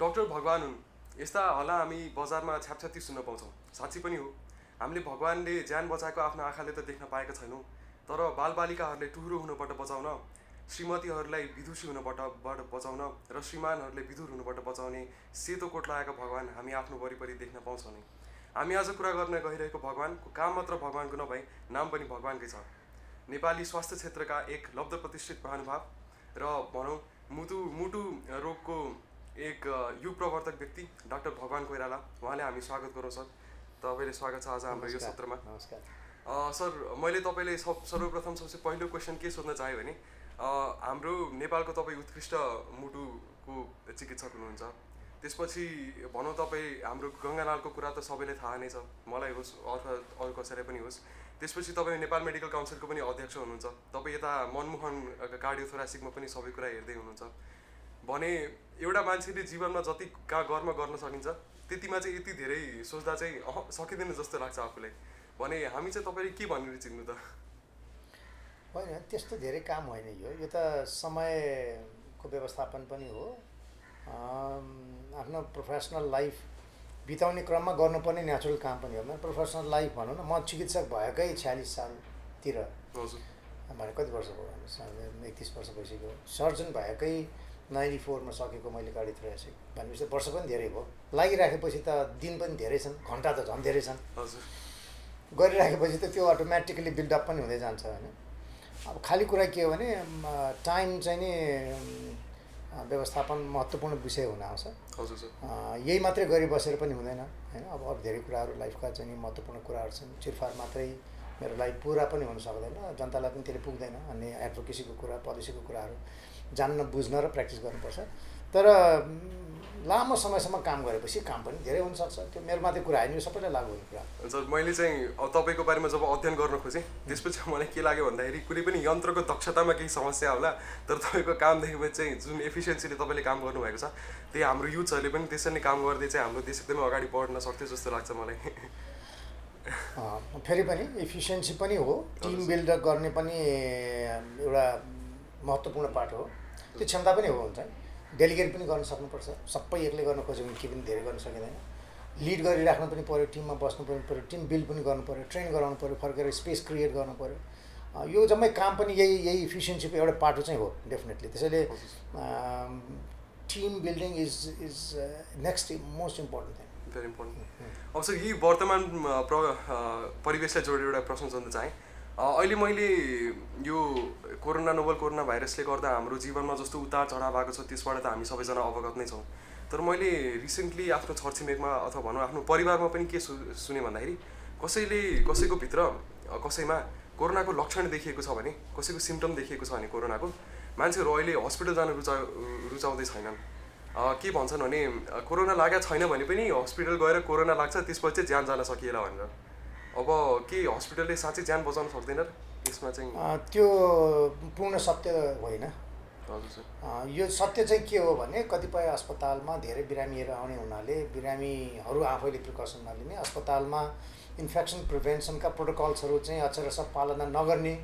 Doctor भगवान् हुन्। यस्ता होला हामी बजारमा छ्यापछ्याप्ती सुन्न पाउँछौँ। साँच्ची पनि हो। हामीले भगवान्ले ज्यान बचाएको आफ्नो आँखाले त देख्न पाएका छैनौँ। तर बालबालिकाहरूले टुहुरो हुनबाट बचाउन श्रीमतीहरूलाई विदुषी हुनबाट बाट बचाउन र श्रीमानहरूले विदुर हुनबाट बचाउने सेतो कोट लगाएका भगवान् हामी आफ्नो वरिपरि देख्न पाउँछौँ नै। हामी आज कुरा गर्न गइरहेको भगवान्को काम मात्र भगवान्को नभई नाम पनि भगवान्कै छ। नेपाली स्वास्थ्य क्षेत्रका एक लब्ध प्रतिष्ठित महानुभाव र भनौँ मुटु मुटु रोगको एक युग प्रवर्तक व्यक्ति डाक्टर भगवान् कोइराला। उहाँले हामी स्वागत गरौँ सर। तपाईँले स्वागत छ आज हाम्रो यो सत्रमा। नमस्कार। सर मैले तपाईँले सब सर्वप्रथम सबसे पहिलो क्वेसन के सोध्न चाहेँ भने हाम्रो नेपालको तपाईँ उत्कृष्ट मुटुको चिकित्सक हुनुहुन्छ। त्यसपछि भनौँ तपाईँ हाम्रो गङ्गालालको कुरा त सबैले थाहा नै छ। मलाई होस् अथवा अरू कसैलाई पनि होस्। त्यसपछि तपाईँ नेपाल मेडिकल काउन्सिलको पनि अध्यक्ष हुनुहुन्छ। तपाईँ यता मनमोहन कार्डियोथोरासिकमा पनि सबै कुरा हेर्दै हुनुहुन्छ। भने एउटा मान्छेले जीवनमा जति का कर्म गर्न सकिन्छ त्यतिमा चाहिँ यति धेरै सोच्दा चाहिँ अह सकिँदैन जस्तो लाग्छ आफूलाई। भने हामी चाहिँ तपाईँले के भनेर चिन्नु त? होइन त्यस्तो धेरै काम होइन यो। यो त समयको व्यवस्थापन पनि हो। आफ्नो प्रोफेसनल लाइफ बिताउने क्रममा गर्नुपर्ने नेचुरल काम पनि हो। मेरो प्रोफेसनल लाइफ भनौँ न म चिकित्सक भएकै छ्यालिस सालतिर भने कति वर्ष भयो एकतिस वर्ष भइसक्यो। सर्जन भएकै नाइन्टी फोरमा सकेको मैले गाडी थ्रेसिक भनेपछि वर्ष पनि धेरै भयो। लागिराखेपछि त दिन पनि धेरै छन् घन्टा त झन् धेरै छन्। हजुर। गरिराखेपछि त त्यो अटोमेटिकली बिल्डअप पनि हुँदै जान्छ होइन। अब खालि कुरा के हो भने टाइम चाहिँ नि व्यवस्थापन महत्त्वपूर्ण विषय हुन आउँछ। यही मात्रै गरी बसेर पनि हुँदैन होइन। अब अरू धेरै कुराहरू लाइफका चाहिँ नि महत्त्वपूर्ण कुराहरू छन्। चिरफार मात्रै मेरो लाइफ पुरा पनि हुन सक्दैन जनतालाई पनि त्यसले पुग्दैन अनि एडभोकेसीको कुरा पोलिसीको कुराहरू जान्न बुझ्न र प्र्याक्टिस गर्नुपर्छ। तर लामो समयसम्म काम गरेपछि काम पनि धेरै हुनसक्छ। त्यो मेरो मात्रै कुरा होइन यो सबैलाई लागु हुने कुरा। सर मैले चाहिँ तपाईँको बारेमा जब अध्ययन गर्न खोजेँ त्यसपछि मलाई के लाग्यो भन्दाखेरि कुनै पनि यन्त्रको दक्षतामा केही समस्या होला तर तपाईँको काम चाहिँ जुन एफिसियन्सीले तपाईँले काम गर्नुभएको छ त्यही हाम्रो युथहरूले पनि त्यसरी नै काम गर्दै चाहिँ हाम्रो देश एकदमै अगाडि बढ्न सक्थ्यो जस्तो लाग्छ मलाई। फेरि पनि इफिसियन्सी पनि हो टिम बिल्डअप गर्ने पनि एउटा महत्त्वपूर्ण पार्ट हो। त्यो क्षमता पनि हो हुन्छ। डेलिगेट पनि गर्न सक्नुपर्छ। सबै एक्लै गर्न खोज्यो भने के पनि धेरै गर्न सकिँदैन। लिड गरिराख्नु पनि पऱ्यो टिममा बस्नु पनि पऱ्यो टिम बिल्ड पनि गर्नु पऱ्यो ट्रेन गराउनु पऱ्यो फर्केर स्पेस क्रिएट गर्नु पऱ्यो यो जम्मै काम पनि यही यही इफिसियन्सीको एउटा पाटो चाहिँ हो डेफिनेटली त्यसैले team building is is next most important thing very important अब सर यही वर्तमान प्र परिवेशलाई जोडेर एउटा प्रश्न सोध्न चाहेँ। अहिले मैले यो कोरोना नोबल कोरोना भाइरसले गर्दा हाम्रो जीवनमा जस्तो उतार चढाव भएको छ त्यसबाट त हामी सबैजना अवगत नै छौँ। तर मैले रिसेन्टली आफ्नो छरछिमेकमा अथवा भनौँ आफ्नो परिवारमा पनि के सु सुने भन्दाखेरि कसैले कसैको भित्र कसैमा कोरोनाको लक्षण देखिएको छ भने कसैको सिम्टम देखिएको छ भने कोरोनाको मान्छेहरू अहिले हस्पिटल जान रुचा रुचाउँदै छैनन्। के भन्छन् भने कोरोना लागेको छैन भने पनि हस्पिटल गएर कोरोना लाग्छ त्यसपछि चाहिँ ज्यान जान सकिएला भनेर। अब के हस्पिटलले साँच्चै ज्यान बचाउन सक्दैन र? यसमा चाहिँ त्यो पूर्ण सत्य होइन। यो सत्य चाहिँ के हो भने कतिपय अस्पतालमा धेरै बिरामीहरू आउने हुनाले बिरामीहरू आफैले प्रिकसन नलिने अस्पतालमा इन्फेक्सन प्रिभेन्सनका प्रोटोकल्सहरू चाहिँ अक्षरशः पालना नगर्ने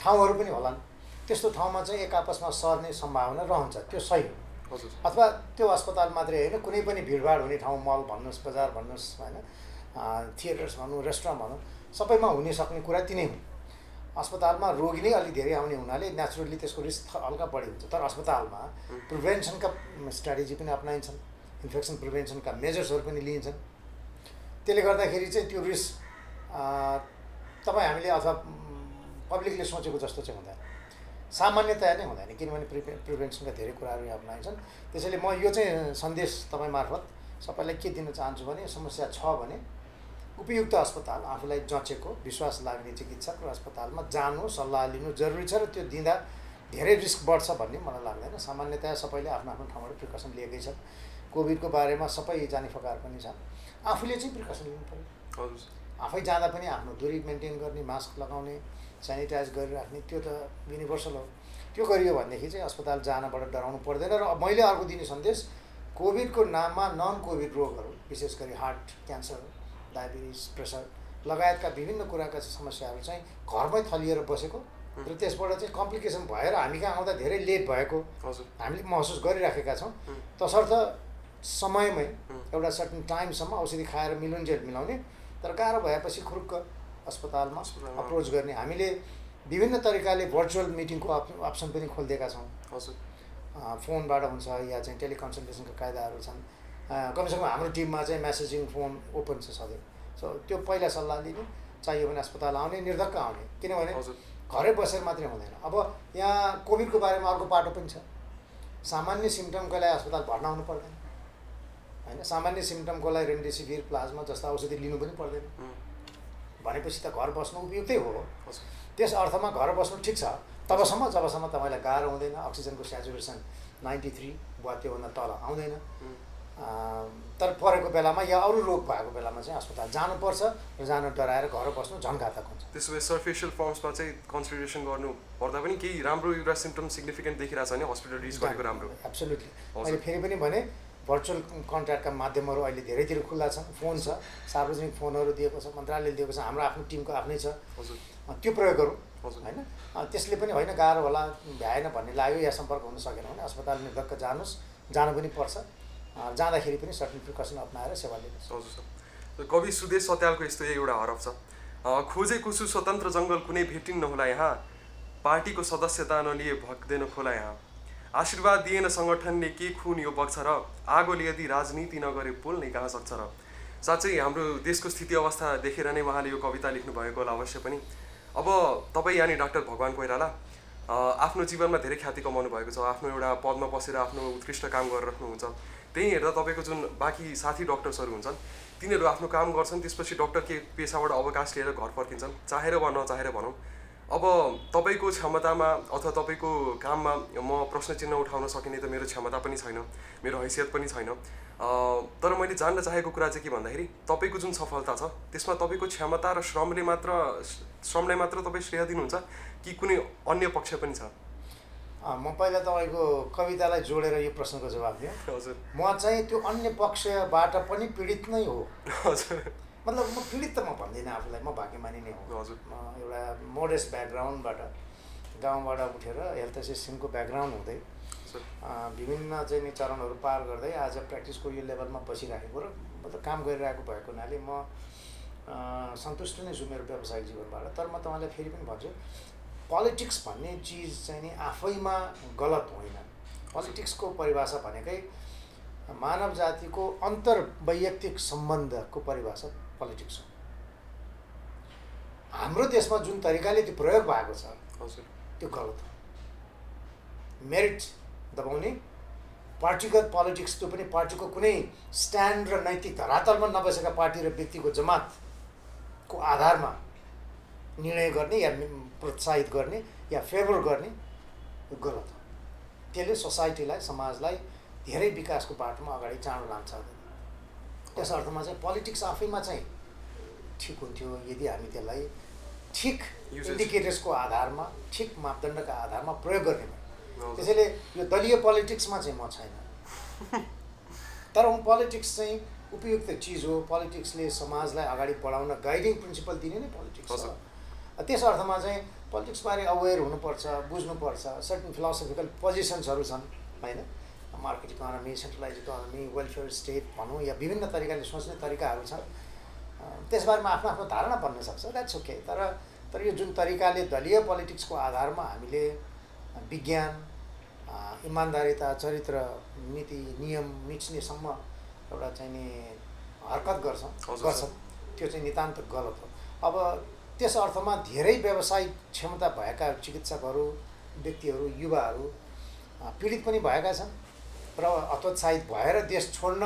ठाउँहरू पनि होलान्। त्यस्तो ठाउँमा चाहिँ एक आपसमा सर्ने सम्भावना रहन्छ। त्यो सही हो। अथवा त्यो अस्पताल मात्रै होइन कुनै पनि भिडभाड हुने ठाउँ मल भन्नुहोस् बजार भन्नुहोस् होइन थिएटर्स भनौँ रेस्टुरेन्ट भनौँ सबैमा हुने सक्ने कुरा तिनै हुन्। अस्पतालमा रोगी नै अलिक धेरै आउने हुनाले नेचुरली त्यसको रिस्क हल्का बढी हुन्छ। तर अस्पतालमा प्रिभेन्सनका स्ट्राटेजी पनि अप्नाइन्छन् इन्फेक्सन प्रिभेन्सनका मेजर्सहरू पनि लिइन्छन् त्यसले गर्दाखेरि चाहिँ त्यो रिस्क तपाईँ हामीले अथवा पब्लिकले सोचेको जस्तो चाहिँ हुँदैन। सामान्यतया नै हुँदैन किनभने प्रिभे प्रिभेन्सनका धेरै कुराहरू यहाँ अप्नाइन्छन् त्यसैले म यो चाहिँ सन्देश तपाईँ मार्फत सबैलाई के दिन चाहन्छु भने समस्या छ भने उपयुक्त अस्पताल आफूलाई जचेको विश्वास लाग्ने चिकित्सक र अस्पतालमा जानु सल्लाह लिनु जरुरी छ र त्यो दिँदा धेरै रिस्क बढ्छ भन्ने मलाई लाग्दैन। सामान्यतया सबैले आफ्नो आफ्नो ठाउँबाट प्रिकसन लिएकै छन्। कोभिडको बारेमा सबै जाने फकार पनि छ आफूले चाहिँ प्रिकसन लिनु पऱ्यो आफै जाँदा पनि आफ्नो दुरी मेन्टेन गर्ने मास्क लगाउने सेनिटाइज गरिराख्ने त्यो त युनिभर्सल हो। त्यो गरियो भनेदेखि चाहिँ अस्पताल जानबाट डराउनु पर्दैन र मैले अर्को दिने सन्देश कोभिडको नाममा नन कोभिड रोगहरू विशेष गरी हार्ट क्यान्सर डायबिटिज प्रेसर लगायतका विभिन्न कुराका समस्याहरू चाहिँ घरमै थलिएर बसेको र त्यसबाट चाहिँ कम्प्लिकेसन भएर हामी कहाँ आउँदा धेरै लेट भएको। हामीले महसुस गरिराखेका छौँ। तसर्थ समयमै एउटा सर्टन टाइमसम्म औषधि खाएर मिलुन्जेल मिलाउने तर गाह्रो भएपछि खुरुक्क अस्पतालमा। अप्रोच गर्ने। हामीले विभिन्न तरिकाले भर्चुअल मिटिङको अप अप्सन पनि खोलिदिएका छौँ। हजुर। फोनबाट हुन्छ या चाहिँ टेलिकन्सल्टेसनको कायदाहरू छन्। कमसेकम हाम्रो टिममा चाहिँ मेसेजिङ फोन ओपन छ सधैँ। सो त्यो पहिला सल्लाह लिने चाहियो भने अस्पताल आउने निर्धक्क आउने। किनभने घरै बसेर मात्रै हुँदैन। अब यहाँ कोभिडको बारेमा अर्को पाटो पनि छ। सामान्य सिम्टमकोलाई अस्पताल भर्ना हुनु पर्दैन। होइन सामान्य सिम्टमकोलाई रेमडेसिभिर प्लाज्मा जस्ता औषधि लिनु पनि पर्दैन। भनेपछि त घर बस्नु उपयुक्तै हो। त्यस अर्थमा घर बस्नु ठिक छ। तबसम्म जबसम्म तपाईँलाई गाह्रो हुँदैन अक्सिजनको स्याचुरेसन नाइन्टी थ्री वा त्योभन्दा तल आउँदैन। तर परेको बेलामा या अरू रोग भएको बेलामा चाहिँ अस्पताल जानुपर्छ र जानु डराएर घर बस्नु झन् घातक हुन्छ। त्यसो भए सर्फेसियल फर्म्समा चाहिँ कन्सिडरेसन गर्नु पर्दा पनि केही राम्रो एउटा सिम्टम सिग्निफिकेन्ट देखिरहेको छ भने हस्पिटल रिच गरेको राम्रो। एब्सोल्युटली। मैले फेरि पनि भने भर्चुअल कन्ट्याक्टका माध्यमहरू अहिले धेरैतिर खुल्ला छन्। फोन छ सार्वजनिक फोनहरू दिएको छ मन्त्रालयले दिएको छ हाम्रो आफ्नो टिमको आफ्नै छ। त्यो प्रयोग गरौँ होइन? त्यसले पनि होइन गाह्रो होला भ्याएन भन्ने लाग्यो या सम्पर्क हुन सकेन भने अस्पताल निर्धक्क जानुहोस् जानु पनि पर्छ। जाँदाखेरि पनि सर्टन प्रिकसन अप्नाएर सेवा लिनुहोस्। हजुर सर। कवि सुदेश सत्यालको यस्तो एउटा हरफ छ। खोजे कुसु स्वतन्त्र जङ्गल कुनै भेटिन्न होला यहाँ? पार्टीको सदस्यता नलिए भक्दैन खोला यहाँ। आशीर्वाद दिएन सङ्गठनले के खुन यो बग्छ र आगोले यदि राजनीति नगरे पोल्ने कहाँ सक्छ र? साँच्चै हाम्रो देशको स्थिति अवस्था देखेर नै उहाँले यो कविता लेख्नु भएको होला अवश्य पनि। अब तपाईँ यहाँनिर डाक्टर भगवान् कोइराला आफ्नो जीवनमा धेरै ख्याति कमाउनु भएको छ आफ्नो एउटा पदमा बसेर आफ्नो उत्कृष्ट काम गरिराख्नुहुन्छ। त्यही हेर्दा तपाईँको जुन बाँकी साथी डक्टर्सहरू हुन्छन् तिनीहरू आफ्नो काम गर्छन् त्यसपछि डक्टर के पेसाबाट अवकाश लिएर घर फर्किन्छन्। चाहेर वा नचाहेर भनौँ अब तपाईँको क्षमतामा अथवा तपाईँको काममा म प्रश्न चिन्ह उठाउन सकिने त मेरो क्षमता पनि छैन मेरो हैसियत पनि छैन। तर मैले जान्न चाहेको कुरा चाहिँ के भन्दाखेरि तपाईँको जुन सफलता छ त्यसमा तपाईँको क्षमता र श्रमले मात्र श्रमलाई मात्र तपाईँ श्रेय दिनुहुन्छ कि कुनै अन्य पक्ष पनि छ? म पहिला तपाईँको कवितालाई जोडेर यो प्रश्नको जवाब दिएँ हजुर। म चाहिँ त्यो अन्य पक्षबाट पनि पीडित नै हो। हजुर। मतलब म पीडित त म भन्दिनँ आफूलाई म भाग्यमानी नै हो। हजुर। म एउटा मोडेस्ट ब्याकग्राउन्डबाट गाउँबाट उठेर हेल्थ एसिस्टेन्टको ब्याकग्राउन्ड हुँदै विभिन्न चाहिँ नि चरणहरू पार गर्दै आज प्र्याक्टिसको यो लेभलमा बसिराखेको र मतलब काम गरिरहेको भएको हुनाले म सन्तुष्ट नै छु मेरो व्यावसायिक जीवनबाट। तर म तपाईँलाई फेरि पनि भन्छु पोलिटिक्स भन्ने चिज चाहिँ नि आफैमा गलत होइन। पोलिटिक्सको परिभाषा भनेकै मानव जातिको अन्तर वैयक्तिक सम्बन्धको परिभाषा। पोलिटिक्स हो. हाम्रो देशमा जुन तरिकाले त्यो प्रयोग भएको छ हजुर। त्यो गलत हो। मेरिट दबाउने पार्टीगत पोलिटिक्स त्यो पनि पार्टीको कुनै स्ट्यान्ड र नैतिक धरातलमा नबसेका पार्टी र व्यक्तिको जमातको आधारमा निर्णय गर्ने या प्रोत्साहित गर्ने या फेभर गर्ने यो गलत हो। त्यसले सोसाइटीलाई समाजलाई धेरै विकासको बाटोमा अगाडि चाँडो लान्छ त्यस अर्थमा चाहिँ पोलिटिक्स आफैमा चाहिँ ठिक हुन्थ्यो। यदि हामी त्यसलाई ठिक. इन्डिकेटर्सको आधारमा ठिक मापदण्डका आधारमा प्रयोग गर्ने भयो त्यसैले यो दलीय पोलिटिक्समा चाहिँ म छैन। तर पोलिटिक्स चाहिँ उपयुक्त चिज हो। पोलिटिक्सले समाजलाई अगाडि बढाउन गाइडिङ प्रिन्सिपल दिने नै पोलिटिक्स। हो। त्यस अर्थमा चाहिँ पोलिटिक्सबारे अवेर हुनुपर्छ बुझ्नुपर्छ। सर्टन फिलोसफिकल पोजिसन्सहरू छन् होइन? Market economy centralise economy welfare state भनौँ या विभिन्न तरिकाले सोच्ने तरिकाहरू छन्। त्यसबारेमा आफ्नो आफ्नो धारणा बन्न सक्छ द्याट्स ओके तर तर यो जुन तरिकाले दलीय पोलिटिक्सको आधारमा हामीले विज्ञान इमान्दारिता चरित्र नीति नियम मिच्नेसम्म एउटा चाहिँ नि हरकत गर्छ गर्छ। त्यो चाहिँ नितान्त गलत हो। अब त्यस अर्थमा धेरै व्यावसायिक क्षमता भएका चिकित्सकहरू व्यक्तिहरू युवाहरू पीडित पनि भएका छन्। र हतोत्साहित भएर देश छोड्न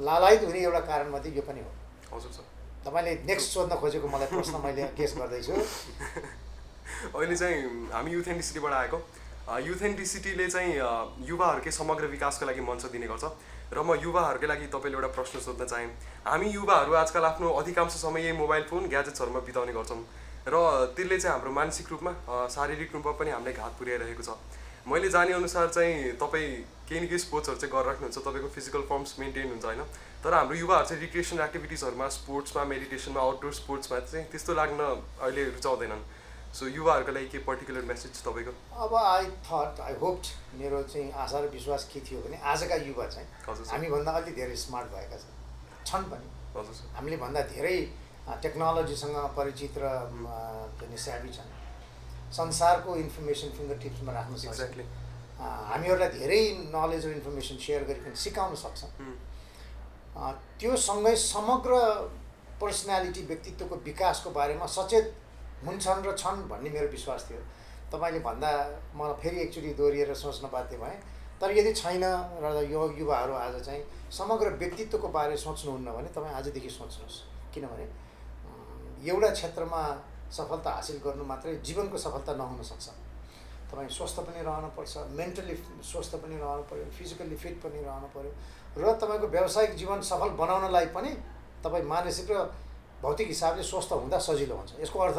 लालायित हुने एउटा कारणमध्ये यो पनि हो। हजुर सर। तपाईँले नेक्स्ट सोध्न खोजेको मलाई प्रश्न मैले गेस गर्दैछु। अहिले चाहिँ हामी युथ एन्डिसिटीबाट आएको। युथ एन्डिसिटीले चाहिँ युवाहरूकै समग्र विकासको लागि मञ्च दिने गर्छ। र म युवाहरूकै लागि तपाईँले एउटा प्रश्न सोध्न चाहेँ। हामी युवाहरू आजकल आफ्नो अधिकांश समय यही मोबाइल फोन ग्याजेट्सहरूमा बिताउने गर्छौँ। र त्यसले चाहिँ हाम्रो मानसिक रूपमा शारीरिक रूपमा पनि हामीलाई घात पुर्याइरहेको छ। मैले जाने अनुसार चाहिँ तपाईँ केही न केही स्पोर्ट्सहरू चाहिँ गरिराख्नुहुन्छ तपाईँको फिजिकल फर्म्स मेन्टेन हुन्छ होइन? तर हाम्रो युवाहरू चाहिँ रिक्रिएसन एक्टिभिटिजहरूमा स्पोर्ट्समा मेडिटेसनमा आउटडोर स्पोर्ट्समा चाहिँ त्यस्तो लाग्न अहिले रुचाउँदैनन्। सो युवाहरूको लागि के पर्टिकुलर मेसेज तपाईँको? अब आई थट आई होप्ड मेरो चाहिँ आशा र विश्वास के थियो भने आजका युवा चाहिँ हामीभन्दा अलि धेरै स्मार्ट भएका छन्। छन् पनि। हामीले भन्दा धेरै टेक्नोलोजीसँग परिचित र म, के अरे स्याबी छन्। संसारको इन्फर्मेसन फिङ्गर टिप्समा राख्न सक्छ एक्ज्याक्टली हामीहरूलाई धेरै नलेज र इन्फर्मेसन सेयर गरिकन सिकाउन सक्छौँ त्यो सँगै समग्र पर्सनालिटी व्यक्तित्वको विकासको बारेमा सचेत हुन्छन् र छन् भन्ने मेरो विश्वास थियो। तपाईँले भन्दा मलाई फेरि एकचोटि दोहोरिएर सोच्न बाध्य भएँ। तर यदि छैन र यो युवाहरू आज चाहिँ समग्र व्यक्तित्वको बारे सोच्नुहुन्न भने तपाईँ आजदेखि सोच्नुहोस्। किनभने एउटा क्षेत्रमा सफलता हासिल गर्नु मात्रै जीवनको सफलता नहुन सक्छ। तपाईँ स्वस्थ पनि रहनुपर्छ मेन्टली स्वस्थ पनि रहनु पऱ्यो फिजिकल्ली फिट पनि रहनु पऱ्यो र तपाईँको व्यावसायिक जीवन सफल बनाउनलाई पनि तपाईँ मानसिक र भौतिक हिसाबले स्वस्थ हुँदा सजिलो हुन्छ। यसको अर्थ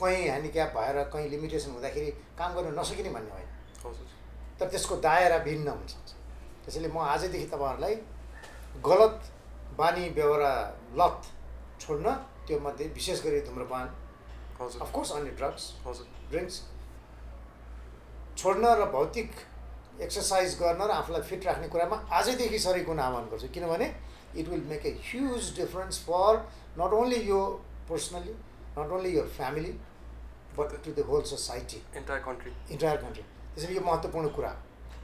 कहीँ ह्यान्डिक्याप भएर कहीँ लिमिटेसन हुँदाखेरि काम गर्न नसकिने भन्ने होइन। तर त्यसको दायरा भिन्न हुनसक्छ त्यसैले म आजदेखि तपाईँहरूलाई गलत बानी बेहोरा लत छोड्न त्यो मध्ये विशेष गरी धुम्रपान अफकोर्स अन्य ड्रग्स हजुर। ड्रिङ्क्स छोड्न र भौतिक एक्सर्साइज गर्न र आफूलाई फिट राख्ने कुरामा आजैदेखि सरेक हुन आह्वान गर्छु। किनभने it will make a huge difference for not only यो personally not only your family but to the whole society entire country entire country त्यसैले यो महत्त्वपूर्ण कुरा।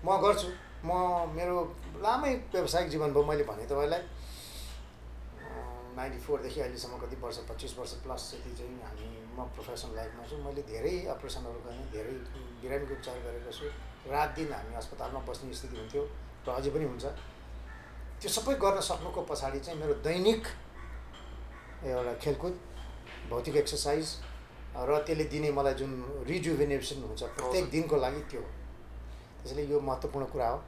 म गर्छु। म मेरो लामै व्यावसायिक जीवन भयो मैले भने तपाईँलाई नाइन्टी फोरदेखि अहिलेसम्म कति वर्ष पच्चिस वर्ष प्लस जति चाहिँ हामी म प्रोफेसनल लाइफमा छु मैले धेरै अपरेसनहरू गरेँ धेरै बिरामीको उपचार गरेको छु। रात दिन हामी अस्पतालमा बस्ने स्थिति हुन्थ्यो र अझै पनि हुन्छ। त्यो सबै गर्न सक्नुको पछाडि चाहिँ मेरो दैनिक एउटा खेलकुद भौतिक एक्सर्साइज र त्यसले दिने मलाई जुन रिजुभिनेसन हुन्छ प्रत्येक। दिनको लागि त्यो हो। त्यसैले यो महत्त्वपूर्ण कुरा हो।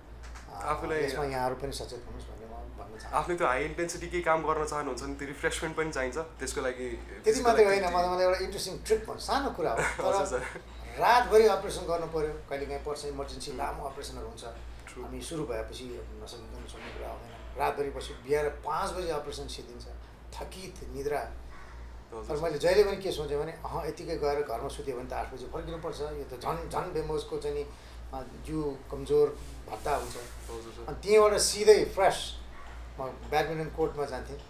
आफूलाई- यसमा यहाँहरू पनि सचेत हुनुहोस् भन्ने म भन्न चाहन्छु। आफ्नो त्यो हाई इन्टेन्सिटी केही काम गर्न चाहनुहुन्छ भने त्यो रिफ्रेसमेन्ट पनि चाहिन्छ। त्यसको लागि त्यति मात्रै होइन मलाई मलाई एउटा इन्ट्रेस्टिङ ट्रिप भन्नु सानो कुरा हो। तर रातभरि अपरेसन गर्नु पऱ्यो कहिले काहीँ पर्छ इमर्जेन्सी लामो अपरेसनहरू हुन्छ. हामी सुरु भएपछि नसकिकन सुन्ने कुरा आउँदैन। रातभरि पछि बिहान पाँच बजी अपरेसन सिद्धिन्छ। थकित निद्रा। तर मैले जहिले पनि के सोचेँ भने अँ यतिकै गएर घरमा सुत्यो भने त आठ बजी फर्किनुपर्छ। यो त झन् झन् बेमोजको चाहिँ नि जिउ कमजोर भत्ता हुन्छ। अनि त्यहीँबाट सिधै फ्रेस म ब्याडमिन्टन कोर्टमा जान्थेँ।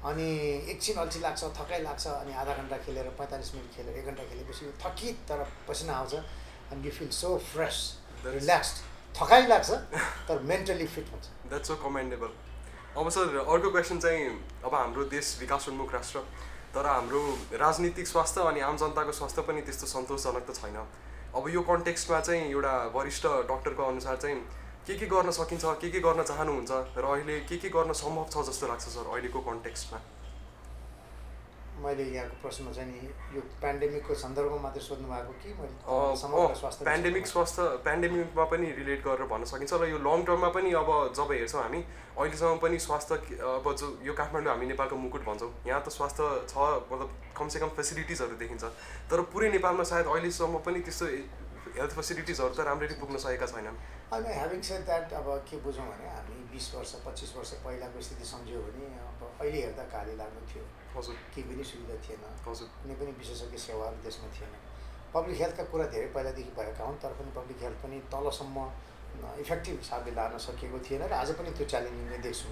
अनि एकछिन अल्छी लाग्छ थकाइ लाग्छ अनि आधा घन्टा खेलेर पैँतालिस मिनट खेलेर एक घन्टा खेलेपछि यो थकित तर पसिना आउँछ अनि you feel so fresh relaxed थकाइ लाग्छ तर मेन्टली फिट हुन्छ। द्याट्स सो कमेन्डेबल अब सर अर्को क्वेसन चाहिँ अब हाम्रो देश विकासोन्मुख राष्ट्र तर हाम्रो राजनीतिक स्वास्थ्य अनि आम जनताको स्वास्थ्य पनि त्यस्तो सन्तोषजनक त छैन। अब यो कन्टेक्स्टमा चाहिँ एउटा वरिष्ठ डक्टरको अनुसार चाहिँ के के गर्न सकिन्छ के के गर्न चाहनुहुन्छ र अहिले के के गर्न सम्भव छ जस्तो लाग्छ सर अहिलेको कन्टेक्स्टमा? मैले यहाँको प्रश्न चाहिँ नि यो पेन्डेमिकको सन्दर्भमा मात्रै सोध्नु भएको कि मैले पेन्डेमिक स्वास्थ्य पेन्डेमिकमा पनि रिलेट गरेर भन्न सकिन्छ र यो लङ टर्ममा पनि अब जब हेर्छौँ हामी अहिलेसम्म पनि स्वास्थ्य अब जो यो काठमाडौँ हामी नेपालको मुकुट भन्छौँ यहाँ त स्वास्थ्य छ मतलब कमसेकम फेसिलिटिजहरू देखिन्छ। तर पुरै नेपालमा सायद अहिलेसम्म पनि त्यस्तो हेल्थ फेसिलिटिजहरू त राम्ररी पुग्न सकेका छैनन्। होइन ह्याभिङ सेड द्याट अब के बुझौँ भने हामी बिस वर्ष पच्चिस वर्ष पहिलाको स्थिति सम्झ्यौँ भने अब अहिले हेर्दा काली लाग्नु थियो। हजुर। केही पनि सुविधा थिएन। हजुर। कुनै पनि विशेषज्ञ सेवाहरू देशमा थिएन। पब्लिक हेल्थका कुरा धेरै पहिलादेखि भएका हुन् तर पनि पब्लिक हेल्थ पनि तलसम्म इफेक्टिभ हिसाबले लान सकिएको थिएन र आज पनि त्यो च्यालेन्जिङ नै देख्छु।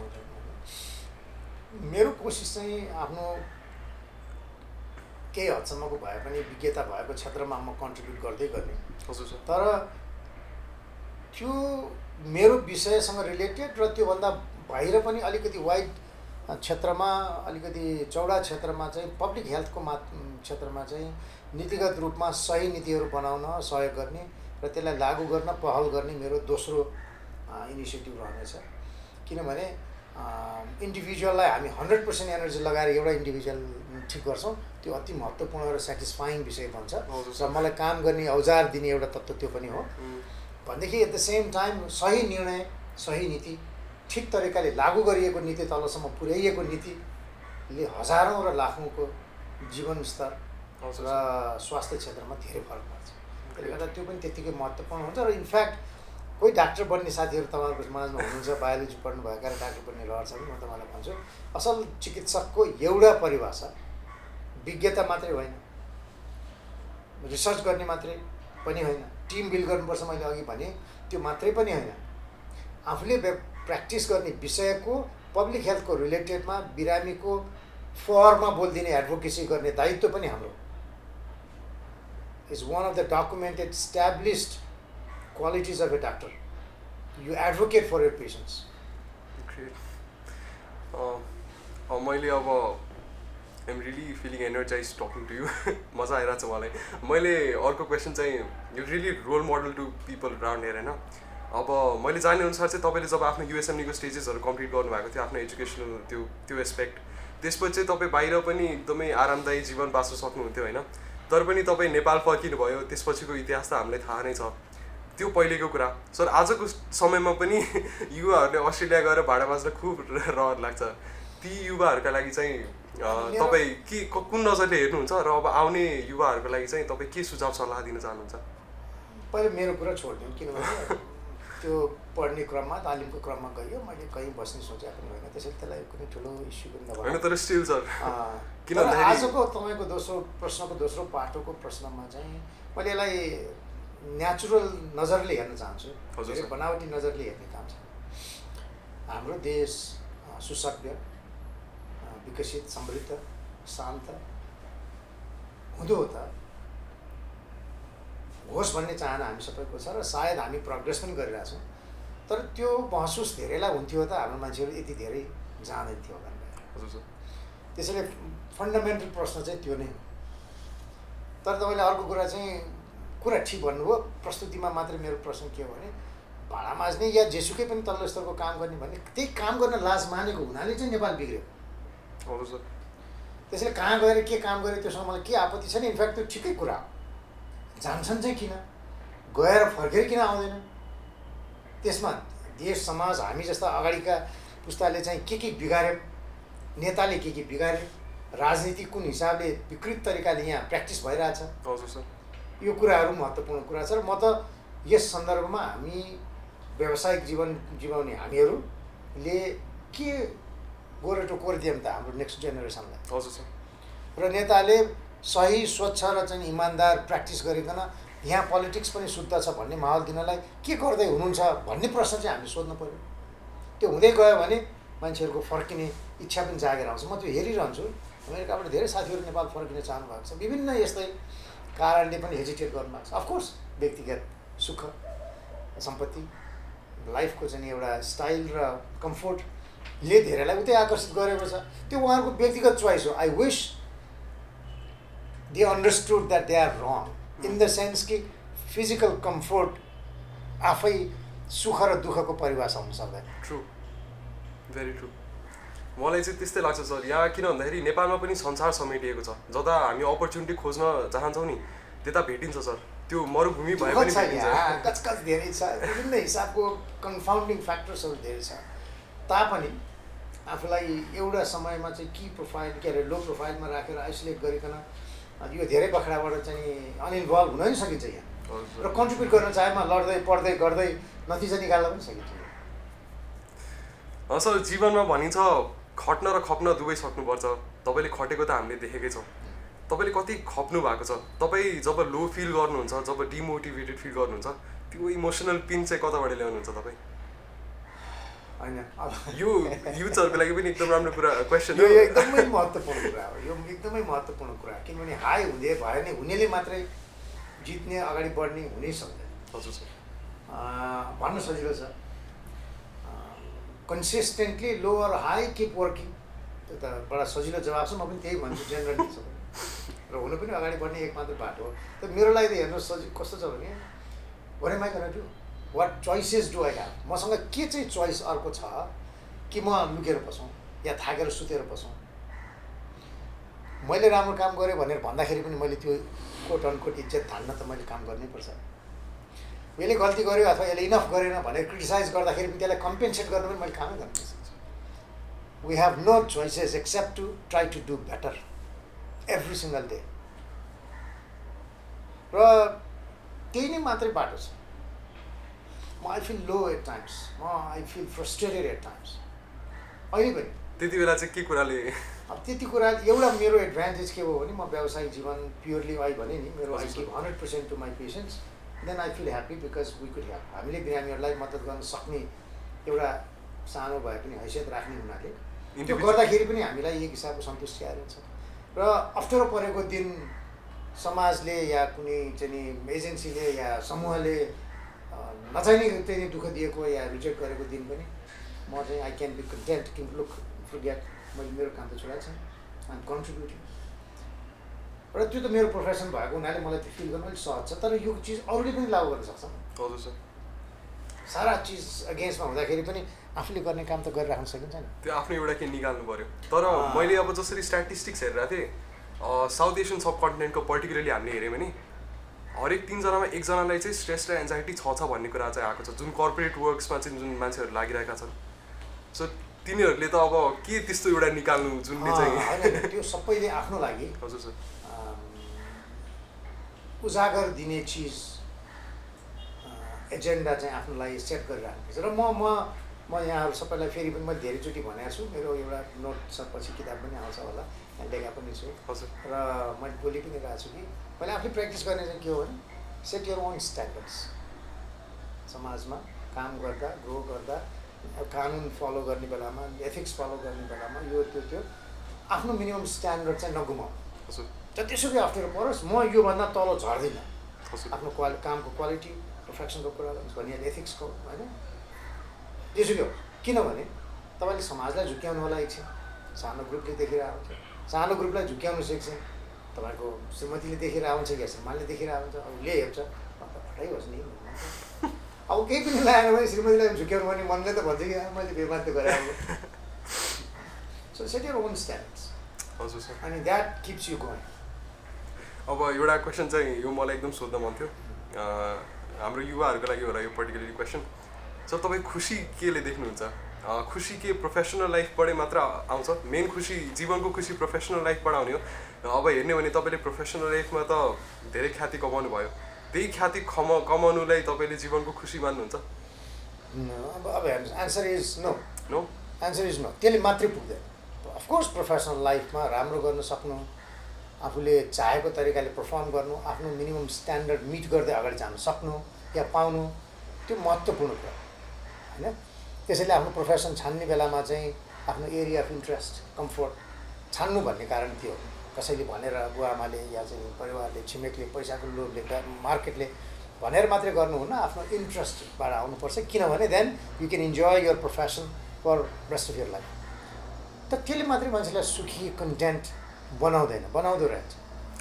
मेरो कोसिस चाहिँ आफ्नो केही हदसम्मको भए पनि विज्ञता भएको क्षेत्रमा म कन्ट्रिब्युट गर्दै गर्ने। हजुर सर। तर त्यो मेरो विषयसँग रिलेटेड र त्योभन्दा बाहिर पनि अलिकति वाइड क्षेत्रमा अलिकति चौडा क्षेत्रमा चाहिँ पब्लिक हेल्थको मा क्षेत्रमा चाहिँ नीतिगत रूपमा सही नीतिहरू बनाउन सहयोग गर्ने र त्यसलाई लागू गर्न पहल गर्ने मेरो दोस्रो इनिसिएटिभ रहनेछ। किनभने इन्डिभिजुअललाई हामी हन्ड्रेड पर्सेन्ट एनर्जी लगाएर एउटा इन्डिभिजुअल ठिक गर्छौँ। त्यो अति महत्त्वपूर्ण र सेटिस्फाइङ विषय बन्छ। हजुर। र मलाई काम गर्ने औजार दिने एउटा तत्त्व त्यो पनि हो। भनेदेखि एट द सेम टाइम सही निर्णय सही नीति ठिक तरिकाले लागू गरिएको नीति तलसम्म पुर्याइएको नीतिले हजारौँ र लाखौँको जीवन स्तर हजुर। र स्वास्थ्य क्षेत्रमा धेरै फरक पर्छ। त्यसले गर्दा त्यो पनि त्यत्तिकै महत्त्वपूर्ण हुन्छ र इनफ्याक्ट कोही डाक्टर बन्ने साथीहरू तपाईँहरूको समाजमा हुनुहुन्छ बायोलोजी पढ्नुभएका र डाक्टर बन्ने रहर छ भने म तपाईँलाई भन्छु असल चिकित्सकको एउटा परिभाषा विज्ञता मात्रै होइन। रिसर्च गर्ने मात्रै पनि होइन। टिम बिल्ड गर्नुपर्छ मैले अघि भने त्यो मात्रै पनि होइन। आफूले प्र्याक्टिस गर्ने विषयको पब्लिक हेल्थको रिलेटेडमा बिरामीको फरमा बोलिदिने एडभोकेसी गर्ने दायित्व पनि हाम्रो। Is one of the documented established qualities of a doctor you advocate for your patients मैले अब am really feeling energise talking to you मजा आइरहेको छ मलाई मैले अर्को क्वेसन चाहिँ you really role model to people round हेर होइन अब मैले जाने अनुसार चाहिँ तपाईँले जब आफ्नो युएसएमनीको स्टेजेसहरू कम्प्लिट गर्नुभएको थियो आफ्नो एजुकेसनल त्यो त्यो एस्पेक्ट त्यसपछि चाहिँ तपाईँ बाहिर पनि एकदमै आरामदायी जीवन बाँच्न सक्नुहुन्थ्यो होइन? तर पनि तपाईँ नेपाल फर्किनु भयो त्यसपछिको इतिहास त हामीलाई थाहा नै छ। त्यो पहिलेको कुरा। सर आजको समयमा पनि युवाहरूले अस्ट्रेलिया गएर भाडा बाँच्न खुब रहर लाग्छ। ती युवाहरूका लागि चाहिँ तपाईँ के कुन नजरले हेर्नुहुन्छ र अब आउने युवाहरूको लागि चाहिँ तपाईँ के सुझाव सल्लाह दिन चाहनुहुन्छ? पहिला मेरो कुरा छोडिदिउँ किनभने त्यो पढ्ने क्रममा तालिमको क्रममा गयो मैले कहीँ बस्ने सोचे पनि होइन। त्यसैले त्यसलाई कुनै ठुलो इस्यु पनि नभए तर स्टिल सर किन आजको तपाईँको दोस्रो प्रश्नको दोस्रो पाटोको प्रश्नमा चाहिँ मैले यसलाई नेचुरल नजरले हेर्न चाहन्छु। बनावटी नजरले हेर्ने काम छ। हाम्रो देश सुसभ्य विकसित समृद्ध शान्त हुँदो त। होस् भन्ने चाहना हामी सबैको छ र सायद हामी प्रोग्रेस पनि गरिरहेछौँ। तर त्यो महसुस धेरैलाई हुन्थ्यो त हाम्रो मान्छेहरू यति धेरै जाँदैन थियो भनेर त्यसैले फन्डामेन्टल प्रश्न चाहिँ त्यो नै हो। तर तपाईँले अर्को कुरा चाहिँ कुरा ठिक भन्नुभयो। प्रस्तुतिमा मात्रै मेरो प्रश्न के हो भने भाडा माझ्ने या जेसुकै पनि तल्लो स्तरको काम गर्ने भने त्यही काम गर्न लाज मानेको हुनाले चाहिँ नेपाल बिग्रियो। त्यसैले कहाँ गएर के काम गऱ्यो त्योसँग मलाई के आपत्ति छैन इनफ्याक्ट त्यो ठिकै कुरा हो। जान्छन् चाहिँ किन? गएर फर्केर किन आउँदैन? त्यसमा देश समाज हामी जस्ता अगाडिका पुस्ताले चाहिँ के के बिगार्यो? नेताले के के बिगार्यो? राजनीति कुन हिसाबले विकृत तरिकाले यहाँ प्र्याक्टिस भइरहेछ? यो कुराहरू महत्त्वपूर्ण कुरा छ र म त यस सन्दर्भमा हामी व्यावसायिक जीवन जिवाउने हामीहरूले के गोरेटो कोरिदियौँ त हाम्रो नेक्स्ट जेनेरेसनलाई हजुर सर। र नेताले सही स्वच्छ र चाहिँ इमान्दार प्र्याक्टिस गरिकन यहाँ पोलिटिक्स पनि शुद्ध छ भन्ने माहौल दिनलाई के गर्दै हुनुहुन्छ भन्ने प्रश्न चाहिँ हामीले सोध्नु पऱ्यो त्यो हुँदै गयो भने मान्छेहरूको फर्किने इच्छा पनि जागेर आउँछ। म त्यो हेरिरहन्छु। अमेरिकाबाट धेरै साथीहरू नेपाल फर्किन चाहनु भएको छ। विभिन्न यस्तै कारणले पनि हेजिटेट गर्नुभएको छ। अफकोर्स व्यक्तिगत सुख सम्पत्ति लाइफको चाहिँ एउटा स्टाइल र कम्फोर्ट ले धेरैलाई उतै आकर्षित गरेको छ। त्यो उहाँहरूको व्यक्तिगत चोइस हो। I wish they understood that they are wrong in the sense कि फिजिकल कम्फोर्ट आफै सुख र दुःखको परिभाषा हुन सक्दैन। ट्रु भेरी ट्रु मलाई चाहिँ त्यस्तै लाग्छ सर। यहाँ किन भन्दाखेरि नेपालमा पनि संसार समेटिएको छ। जता हामी अपर्च्युनिटी खोज्न चाहन्छौँ नि त्यता भेटिन्छ सर। त्यो मरुभूमि भए पनि कचकच धेरै छ। विभिन्न हिसाबको कन्फाउन्डिङ फ्याक्टर्सहरू धेरै छ। तापनि आफूलाई एउटा समयमा चाहिँ कि प्रोफाइल के अरे लो प्रोफाइलमा राखेर आइसोलेट गरिकन यो धेरै बखडाबाट चाहिँ अनइन्भल्भ हुन पनि सकिन्छ यहाँ। र कन्ट्रिब्युट गर्न चाहेमा लड्दै पढ्दै गर्दै नतिजा निकाल्न पनि सकिन्छ सर जीवनमा भनिन्छ खट्न र खप्न दुवै सक्नुपर्छ। तपाईँले खटेको त हामीले देखेकै छौँ। तपाईँले कति खप्नु भएको छ? तपाईँ जब लो फिल गर्नुहुन्छ जब डिमोटिभेटेड फिल गर्नुहुन्छ त्यो इमोसनल पिन चाहिँ कताबाट ल्याउनुहुन्छ तपाईँ? होइन यो युथहरूको लागि पनि एकदम राम्रो कुरा क्वेसन यो एकदमै महत्त्वपूर्ण कुरा हो यो एकदमै महत्त्वपूर्ण कुरा किनभने हाई हुँदै भयो भने हुनेले मात्रै जित्ने अगाडि बढ्ने हुनै सक्दैन हजुर सर भन्नु सजिलो छ consistently lower high keep working त्यो त बडा सजिलो जवाब छ म पनि त्यही भन्छु जेनरली सबै र हुनु पनि अगाडि बढ्ने एक मात्र बाटो हो त मेरो लागि त हेर्नु सजिलो कस्तो छ भने भरे माइ गर्न to what choices do I have मसँग के चाहिँ चोइस अर्को छ कि म लुकेर बसौँ या थाकेर सुतेर बसौँ? मैले राम्रो काम गरेँ भनेर भन्दाखेरि पनि मैले त्यो कोट अनकोट इज्जत धान्न त मैले काम गर्नैपर्छ यसले गल्ती गर्यो अथवा यसले इनफ गरेन भनेर क्रिटिसाइज गर्दाखेरि पनि त्यसलाई कम्पेन्सेट गर्नु पनि मैले कामै गर्नुपर्छ we have no choices except to try to do better every single day र त्यही नै मात्रै बाटो छ। I feel low at times म I feel frustrated at times अहिले पनि त्यति बेला चाहिँ के कुराले अब त्यति कुरा एउटा मेरो एडभान्टेज के हो भने म व्यावसायिक जीवन प्योरली आई भने नि मेरो I give hundred percent to my patients then I feel happy because we could help हामीले बिरामीहरूलाई मद्दत गर्न सक्ने एउटा सानो भए पनि हैसियत राख्ने हुनाले त्यो गर्दाखेरि पनि हामीलाई एक हिसाबको सन्तुष्टि आइरहन्छ र अप्ठ्यारो परेको दिन समाजले या कुनै चाहिँ एजेन्सीले या समूहले नचाहिने चाहिँ नि दुःख दिएको या रिजेक्ट गरेको दिन पनि। म चाहिँ आई क्यान बी कन्टेन्ट कि लुक फुर्गेट मैले मेरो काम त छोडेको छैन। आइम कन्ट्रिब्युटिङ र त्यो त मेरो प्रोफेसन भएको हुनाले मलाई त्यो फिल गर्नु अलिक सहज छ तर यो चिज अरूले पनि लागु गर्न सक्छ। हजुर सर। सारा चिज अगेन्स्टमा हुँदाखेरि पनि आफूले गर्ने काम त गरिराख्न सकिन्छ नि। त्यो आफ्नो एउटा के निकाल्नु पऱ्यो तर। मैले अब जसरी स्ट्याटिस्टिक्स हेरिरहेको थिएँ साउथ एसियन सब कन्टिनेन्टको पर्टिकुलरली हामीले हेऱ्यौँ भने हरेक तिनजनामा एकजनालाई चाहिँ स्ट्रेस र एन्जाइटी छ छ भन्ने कुरा चाहिँ आएको छ। जुन कर्पोरेट वर्क्समा चाहिँ जुन मान्छेहरू लागिरहेका छन्। सो तिनीहरूले त अब के त्यस्तो एउटा निकाल्नु जुनले अँ, चाहिँ त्यो सबैले आफ्नो लागि। हजुर सर। उजागर दिने चिज एजेन्डा चाहिँ आफ्नो लागि सेट गरिराख्नुपर्छ र म म म यहाँहरू सबैलाई फेरि पनि मैले धेरैचोटि भनेको छु। मेरो एउटा नोट छ पछि किताब पनि आउँछ होला। यहाँ लेखा पनि छु। हजुर। र मैले बोलि पनि रहेको छु कि मैले आफूले प्र्याक्टिस गर्ने चाहिँ के हो भने सेट यर ओन स्ट्यान्डर्ड्स समाजमा काम गर्दा ग्रो गर्दा अब कानुन फलो गर्ने बेलामा एथिक्स फलो गर्ने बेलामा यो त्यो त्यो आफ्नो मिनिमम स्ट्यान्डर्ड चाहिँ नगुमाऊ हजुर। जतिसुकै अप्ठ्यारो परोस् म योभन्दा तल झर्दिनँ। आफ्नो क्वालि कामको क्वालिटी प्रोफेसनको कुरा भनिहाल्यो एथिक्सको होइन? जेसुकै हो। किनभने तपाईँले समाजलाई झुक्क्याउनु होला एकछिन। सानो ग्रुपले देखेर आउँछ। सानो ग्रुपलाई झुक्क्याउनु सक्छ। तपाईँको श्रीमतीले देखेर आउँछ या श्रीमानले देखेर आउँछ? उसले हेर्छ। हटाइहोस् नि। अब केही पनि लागेन भने श्रीमतीलाई झुक्क्याउनु भने मनले त भन्छ कि "आ, मैले बेमान त गरेँ so set your own stands हजुर सर। अनि द्याट किप्स यु गोइङ अब एउटा क्वेसन चाहिँ यो मलाई एकदम सोध्न मन थियो। हाम्रो युवाहरूको लागि होला यो पर्टिकुलरली क्वेसन सर तपाईँ खुसी केले देख्नुहुन्छ? खुसी के प्रोफेसनल लाइफबाटै मात्र आउँछ। मेन खुसी जीवनको खुसी प्रोफेसनल लाइफबाट आउने हो। अब हेर्ने हो भने तपाईँले प्रोफेसनल लाइफमा त धेरै ख्याति कमाउनु भयो। त्यही ख्याति खम कमाउनुलाई तपाईँले जीवनको खुसी मान्नुहुन्छ? अब अब answer is no no answer is no त्यसले मात्रै पुग्दैन। अफकोर्स प्रोफेसनल लाइफमा राम्रो गर्न सक्नु आफूले चाहेको तरिकाले पर्फर्म गर्नु आफ्नो मिनिमम स्ट्यान्डर्ड मिट गर्दै अगाडि जानु सक्नु या पाउनु त्यो महत्त्वपूर्ण कुरा होइन? त्यसैले आफ्नो प्रोफेसन छान्ने बेलामा चाहिँ आफ्नो एरिया अफ इन्ट्रेस्ट कम्फोर्ट छान्नु भन्ने कारण त्यो हो। कसैले भनेर बुवाआमाले या चाहिँ परिवारले छिमेकले पैसाको लोभले मार्केटले भनेर मात्रै गर्नुहुन्न आफ्नो इन्ट्रेस्टबाट आउनुपर्छ। किनभने then you can enjoy your profession for rest of your life त त्यसले मात्रै मान्छेलाई सुखी कन्टेन्ट बनाउँदैन बनाउँदो रहेछ।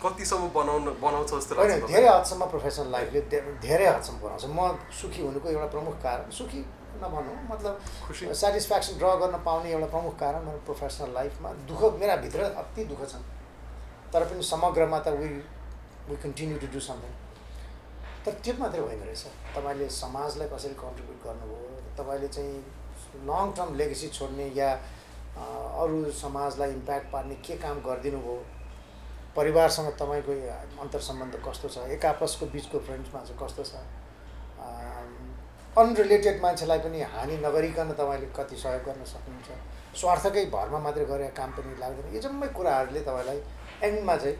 कतिसम्म बनाउन बनाउँछ जस्तो होइन? धेरै हदसम्म प्रोफेसनल लाइफले धेरै हदसम्म बनाउँछ। म सुखी हुनुको एउटा प्रमुख कारण सुखी नभनौँ मतलब खुसी। सेटिस्फ्याक्सन ड्र गर्न पाउने एउटा प्रमुख कारण मेरो प्रोफेसनल लाइफमा दुःख मेरा भित्र अति दुःख छन्। तर पनि समग्रमा त we we continue to do something तर त्यो मात्रै होइन रहेछ। तपाईँले समाजलाई कसरी कन्ट्रिब्युट गर्नुभयो? तपाईँले चाहिँ लङ टर्म लेगेसी छोड्ने या अरू समाजलाई इम्प्याक्ट पार्ने के काम गरिदिनु भयो परिवारसँग तपाईँको अन्तर सम्बन्ध कस्तो छ? एक आपसको बिचको फ्रेन्ड्समा चाहिँ कस्तो छ? अनरिलेटेड मान्छेलाई पनि हानि नगरिकन तपाईँले कति सहयोग गर्न सक्नुहुन्छ। स्वार्थकै भरमा मात्रै गरेर काम पनि लाग्दैन। यो जम्मै कुराहरूले तपाईँलाई एन्डमा चाहिँ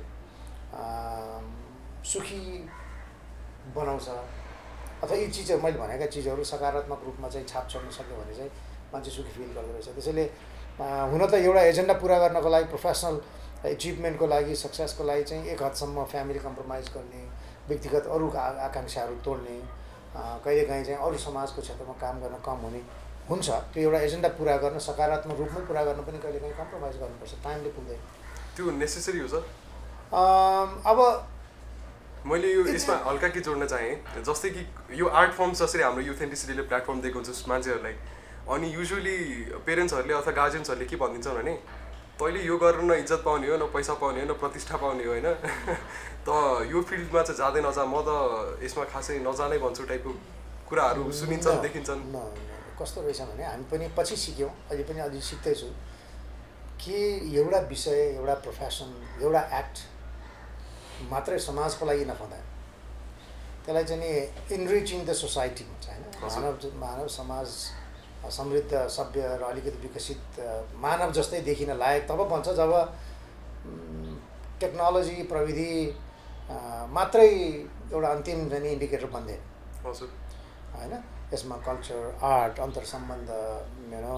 सुखी बनाउँछ। अथवा यी चिजहरू मैले भनेका चिजहरू सकारात्मक रूपमा चाहिँ छाप छोड्न सक्यो भने चाहिँ मान्छे सुखी फिल गर्दो रहेछ। त्यसैले हुन त एउटा एजेन्डा पुरा गर्नको लागि प्रोफेसनल एचिभमेन्टको लागि सक्सेसको लागि चाहिँ एक हदसम्म फ्यामिली कम्प्रोमाइज गर्ने व्यक्तिगत अरू आकाङ्क्षाहरू तोड्ने कहिलेकाहीँ चाहिँ अरू समाजको क्षेत्रमा काम गर्न कम हुने हुन्छ। त्यो एउटा एजेन्डा पुरा गर्न सकारात्मक रूपमै पुरा गर्न पनि कहिलेकाहीँ कम्प्रोमाइज गर्नुपर्छ। टाइमले पुग्दैन। त्यो नेसेसरी हो सर। अब मैले यो यसमा हल्का के जोड्न चाहेँ। जस्तै कि यो आर्ट फर्म्स जसरी हाम्रो युथ एनटिसिटीले प्लेटफर्म दिएको हुन्छ मान्छेहरूलाई। अनि युजली पेरेन्ट्सहरूले अथवा गार्जेन्सहरूले के भनिदिन्छन् भने तैँले यो गरेर न इज्जत पाउने हो न पैसा पाउने हो न प्रतिष्ठा पाउने हो होइन? त यो फिल्डमा चाहिँ जाँदै नजा म त यसमा खासै नजानै भन्छु टाइपको कुराहरू सुनिन्छन् देखिन्छन्। कस्तो रहेछ भने हामी पनि पछि सिक्यौँ अहिले पनि अझै सिक्दैछु कि एउटा विषय एउटा प्रोफेसन एउटा एक्ट मात्रै समाजको लागि नहुँदैन त्यसलाई चाहिँ नि इनरिचिङ द सोसाइटी भन्छ होइन। मानव मानव समाज समृद्ध सभ्य र अलिकति विकसित मानव जस्तै देखिन लायक। तब बन्छ जब टेक्नोलोजी प्रविधि मात्रै एउटा अन्तिम जाने इन्डिकेटर बन्दैन हजुर होइन? यसमा कल्चर आर्ट अन्तर सम्बन्ध मेरो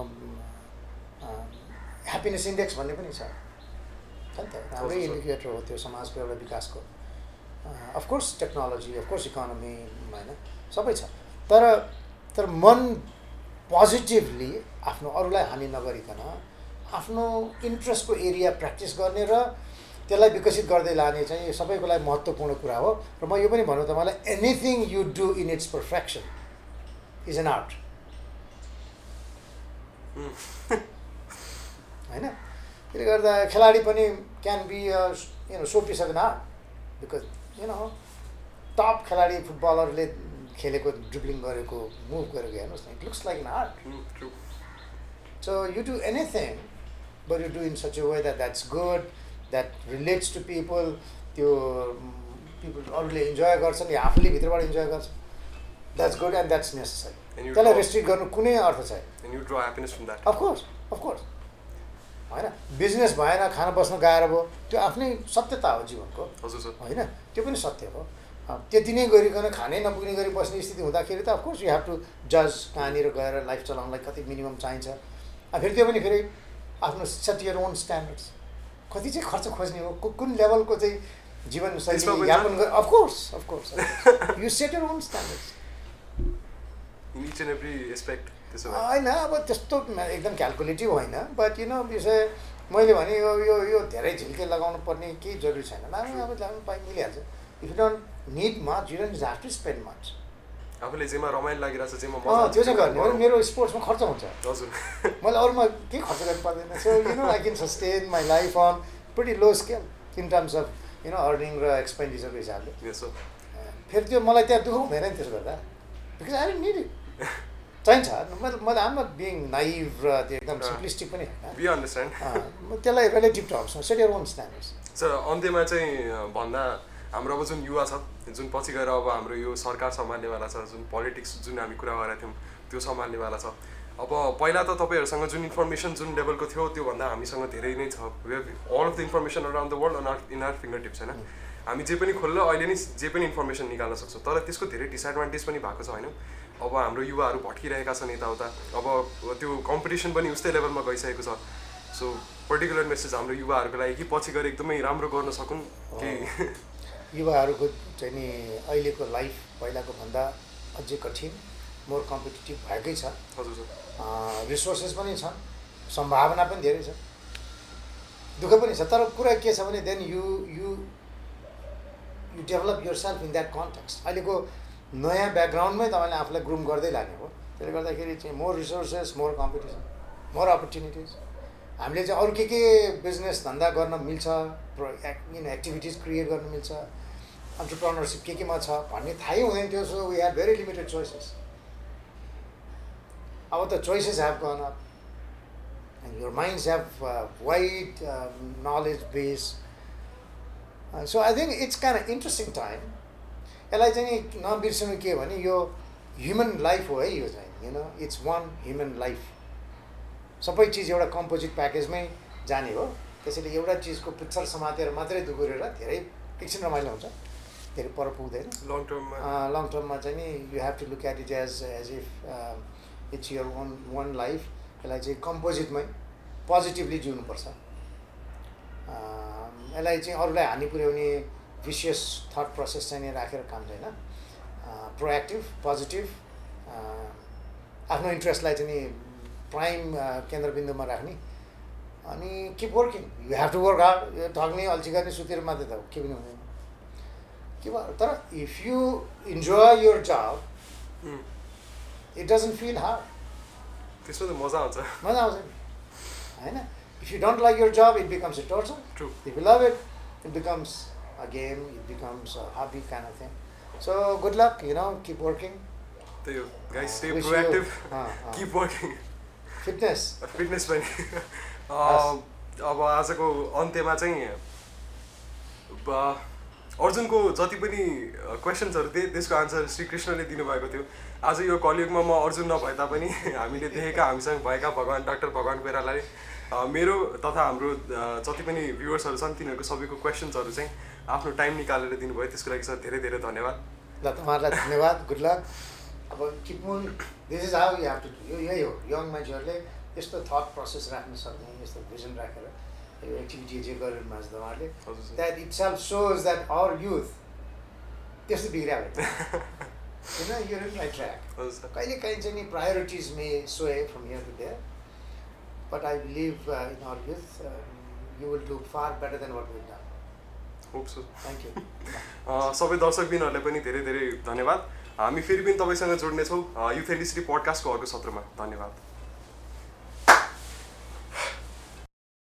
ह्याप्पिनेस इन्डेक्स भन्ने पनि छ। नि त? राम्रै। इन्डिकेटर हो त्यो समाजको एउटा विकासको। अफकोर्स टेक्नोलोजी अफकोर्स इकोनोमी होइन? सबै छ। तर तर मन पोजिटिभली आफ्नो अरूलाई हानि नगरिकन आफ्नो इन्ट्रेस्टको एरिया प्र्याक्टिस गर्ने र त्यसलाई विकसित गर्दै लाने चाहिँ सबैको लागि महत्त्वपूर्ण कुरा हो र म यो पनि भनौँ तपाईँलाई anything you do in its perfection is an art होइन? त्यसले गर्दा खेलाडी पनि can be you know so piece of an art because you know top खेलाडी फुटबलरले खेलेको ड्रिब्लिङ गरेको मुभ गरेको हेर्नुहोस् न it looks like an art So you do anything, but you do in such a way that that's good, that relates to people. त्यो people अरूले enjoy गर्छन् या आफूले भित्रबाट इन्जोय गर्छ that's good and that's necessary त्यसलाई restrict गर्नु कुनै अर्थ छैन. You that of course of course होइन? बिजनेस भएन खान बस्न गाह्रो भयो त्यो आफ्नै सत्यता हो जीवनको। होइन? त्यो पनि सत्य हो। त्यति नै गरिकन खानै नपुग्ने गरी बस्ने स्थिति हुँदाखेरि त अफकोर्स यु हेभ टु जज कहाँनिर गएर लाइफ चलाउनलाई कति मिनिमम चाहिन्छ। फेरि त्यो पनि फेरि आफ्नो सेट यर ओन स्ट्यान्डर्ड्स कति चाहिँ खर्च खोज्ने हो? कुन लेभलको चाहिँ जीवनशैली पनि यापन गर of course of course you set your own standards होइन अब त्यस्तो एकदम क्यालकुलेटिभ होइन बट यु नो विषय मैले भने यो यो यो धेरै झिल्के लगाउनु पर्ने केही जरुरी छैन। लानु अब लानु पाइ मिलिहाल्छ। If you don't need much you don't have to spend much आफूले जेमा रमाइलो लागिरहेको छ जेमा मजा त्यो चाहिँ गर्ने। मेरो स्पोर्ट्समा खर्च हुन्छ। हजुर। मैले अरूमा केही खर्च गर्नु पर्दैन so you know I can sustain my life on pretty low scale in terms of you know earning र एक्सपेन्डिचरको हिसाबले। फेरि त्यो मलाई त्यहाँ दुःख हुँदैन नि त्यसो गर्दा। बिकज आई निड इट चाहिन्छ। मैले मैले आम बिङ नाइभ र त्यो एकदम। सिम्प्लिस्टिक पनि होइन। त्यसलाई relative टर्म्समा set your own standards sir अन्त्यमा चाहिँ भन्दा हाम्रो अब जुन युवा छ जुन पछि गएर अब हाम्रो यो सरकार सम्हाल्नेवाला छ जुन पोलिटिक्स जुन हामी कुरा गरेका थियौँ त्यो सम्हाल्नेवाला छ। अब पहिला त तपाईँहरूसँग जुन इन्फर्मेसन जुन लेभलको थियो त्योभन्दा हामीसँग धेरै नै छ। All of the information around the world on our in our fingertips होइन? हामी जे पनि खोल्ल अहिले नै जे पनि इन्फर्मेसन निकाल्न सक्छौँ। तर त्यसको धेरै डिसएडभान्टेज पनि भएको छ होइन? अब हाम्रो युवाहरू भट्किरहेका छन् यताउता। अब त्यो कम्पिटिसन पनि उस्तै लेभलमा गइसकेको छ। सो पर्टिकुलर मेसेज हाम्रो युवाहरूको लागि कि पछि गएर एकदमै राम्रो गर्न सकुन् कि युवाहरूको चाहिँ नि अहिलेको लाइफ पहिलाको भन्दा अझै कठिन मोर कम्पिटेटिभ भएकै छ। हजुर सर। रिसोर्सेस पनि छन् सम्भावना पनि धेरै छ। दुःख पनि छ तर कुरा के छ भने then you you you develop yourself in that context अहिलेको नयाँ ब्याकग्राउन्डमै तपाईँले आफूलाई ग्रुम गर्दै लाने हो त्यसले गर्दाखेरि चाहिँ more resources more competition more opportunities हामीले चाहिँ अरू के के बिजनेस धन्दा गर्न मिल्छ प्रो यु एक्टिभिटिज क्रिएट गर्न मिल्छ। अन्टरप्रोनरसिप के केमा छ भन्ने थाहै हुँदैन थियो so we have very limited choices अब त minds have uh, wide uh, knowledge base. Uh, so I think it's kind of interesting time. यसलाई चाहिँ नबिर्सनु के भने यो ह्युमन लाइफ हो है यो चाहिँ you know it's one human life सबै चिज एउटा कम्पोजिट प्याकेजमै जाने हो। त्यसैले एउटा चिजको पिक्चर समातेर मात्रै दुगुरेर धेरै एकछिन रमाइलो हुन्छ। धेरै पर पुग्दैन। लङ टर्ममा लङ टर्ममा चाहिँ नि you have to look at it as as if it's your one one life यसलाई चाहिँ कम्पोजिटमै पोजिटिभली जिउनुपर्छ। यसलाई चाहिँ अरूलाई हानि पुर्याउने भिसियस थट प्रोसेस चाहिँ नि राखेर काम छैन। प्रोएक्टिभ पोजिटिभ आफ्नो इन्ट्रेस्टलाई चाहिँ नि प्राइम केन्द्रबिन्दुमा राख्ने। अनि keep working you have to work hard यो ठग्ने अल्छी गर्ने सुतेर मात्रै त हो, के पनि हुँदैन। के भयो तर if you enjoy your job um, it doesn't feel hard त्यसमा त मजा आउँछ मजा आउँछ नि होइन if you don't like your job it becomes a torture true if you love it it becomes a game it becomes a hobby kind of thing so good luck you know keep working त्यही हो guys stay Wish you- proactive अँ, अँ। Keep working fitness fitness पनि अँ, अब आजको अन्त्यमा चाहिँ ब- अर्जुनको जति पनि क्वेसन्सहरू थिए त्यसको आन्सर श्रीकृष्णले दिनुभएको थियो। आज यो कलियुगमा म अर्जुन नभए तापनि हामीले देखेका हामीसँग भएका भगवान् डाक्टर भगवान् अ, मेरो तथा हाम्रो जति पनि भ्युवर्सहरू छन् तिनीहरूको सबैको क्वेसन्सहरू चाहिँ आफ्नो टाइम निकालेर दिनुभयो। त्यसको लागि सर धेरै धेरै धन्यवाद। ल तपाईँहरूलाई धन्यवाद। गुड लक अब keep on this is how you have to do यही हो। यङ मान्छेहरूले यस्तो थट प्रोसेस राख्न सक्ने यस्तो भिजन राखेर। एक्टिभिटी जे गरिरहनु भएको छ तपाईँहरूले that itself shows that our youth त्यस्तो बिग्रिहाल्यो होइन यो राइट ट्र्याक कहिले काहीँ चाहिँ नि priorities may sway from here to there but I believe in our youth you will do far better than what will done hope so thank you सबै दर्शकबिनहरूलाई पनि धेरै धेरै धन्यवाद। हामी फेरि पनि तपाईँसँग जोड्नेछौँ युथ एलिसिटी पडकास्टको अर्को सत्रमा। धन्यवाद।